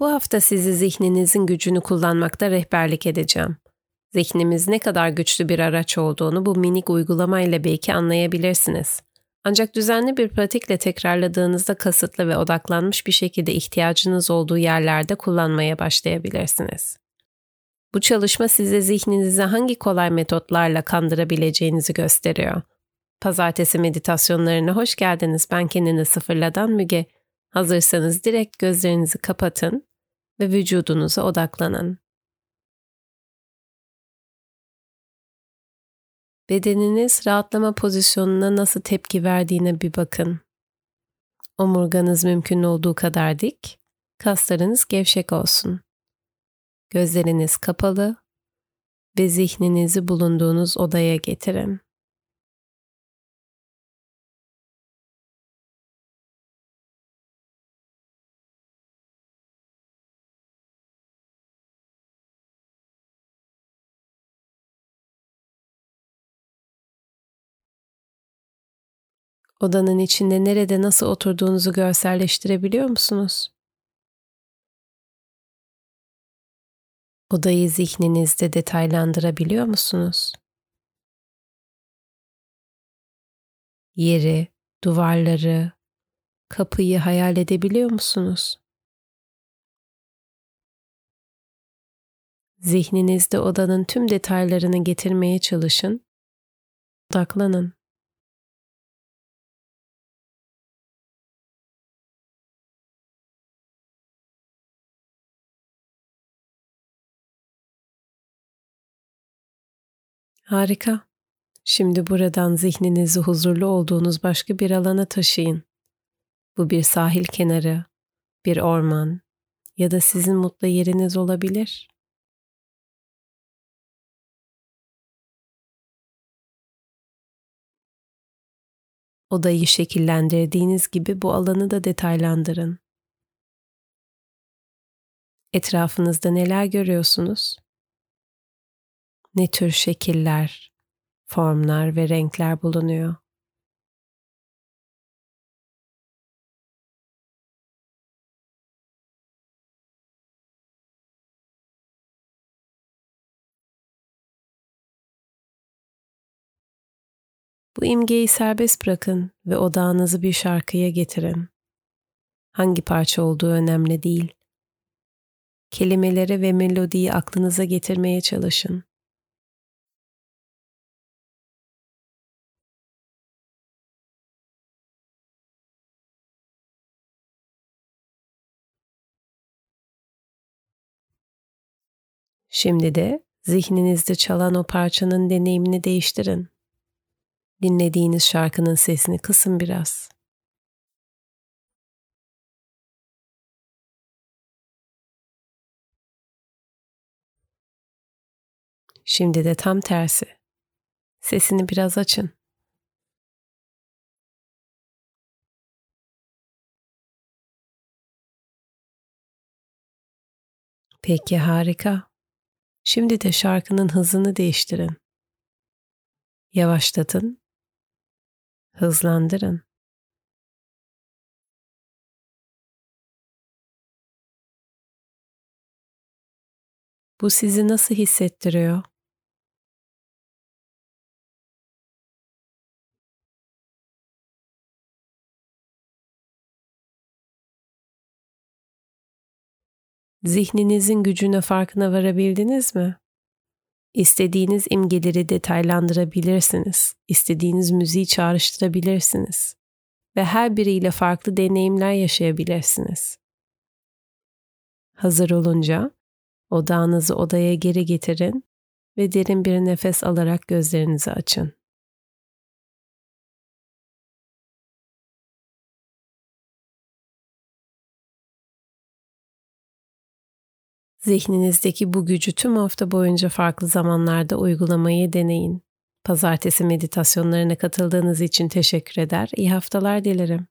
Bu hafta sizi zihninizin gücünü kullanmakta rehberlik edeceğim. Zihnimiz ne kadar güçlü bir araç olduğunu bu minik uygulamayla belki anlayabilirsiniz. Ancak düzenli bir pratikle tekrarladığınızda kasıtlı ve odaklanmış bir şekilde ihtiyacınız olduğu yerlerde kullanmaya başlayabilirsiniz. Bu çalışma size zihninizi hangi kolay metotlarla kandırabileceğinizi gösteriyor. Pazartesi meditasyonlarına hoş geldiniz. Ben kendini sıfırladan Müge. Hazırsanız direkt gözlerinizi kapatın ve vücudunuza odaklanın. Bedeniniz rahatlama pozisyonuna nasıl tepki verdiğine bir bakın. Omurganız mümkün olduğu kadar dik, kaslarınız gevşek olsun. Gözleriniz kapalı ve zihninizi bulunduğunuz odaya getirin. Odanın içinde nerede nasıl oturduğunuzu görselleştirebiliyor musunuz? Odayı zihninizde detaylandırabiliyor musunuz? Yeri, duvarları, kapıyı hayal edebiliyor musunuz? Zihninizde odanın tüm detaylarını getirmeye çalışın. Odaklanın. Harika. Şimdi buradan zihninizi huzurlu olduğunuz başka bir alana taşıyın. Bu bir sahil kenarı, bir orman ya da sizin mutlu yeriniz olabilir. Odayı şekillendirdiğiniz gibi bu alanı da detaylandırın. Etrafınızda neler görüyorsunuz? Ne tür şekiller, formlar ve renkler bulunuyor. Bu imgeyi serbest bırakın ve odağınızı bir şarkıya getirin. Hangi parça olduğu önemli değil. Kelimeleri ve melodiyi aklınıza getirmeye çalışın. Şimdi de zihninizde çalan o parçanın deneyimini değiştirin. Dinlediğiniz şarkının sesini kısın biraz. Şimdi de tam tersi. Sesini biraz açın. Peki harika. Şimdi de şarkının hızını değiştirin. Yavaşlatın, hızlandırın. Bu sizi nasıl hissettiriyor? Zihninizin gücüne farkına varabildiniz mi? İstediğiniz imgeleri detaylandırabilirsiniz. İstediğiniz müziği çağrıştırabilirsiniz. Ve her biriyle farklı deneyimler yaşayabilirsiniz. Hazır olunca odağınızı odaya geri getirin ve derin bir nefes alarak gözlerinizi açın. Zihninizdeki bu gücü tüm hafta boyunca farklı zamanlarda uygulamayı deneyin. Pazartesi meditasyonlarına katıldığınız için teşekkür eder. İyi haftalar dilerim.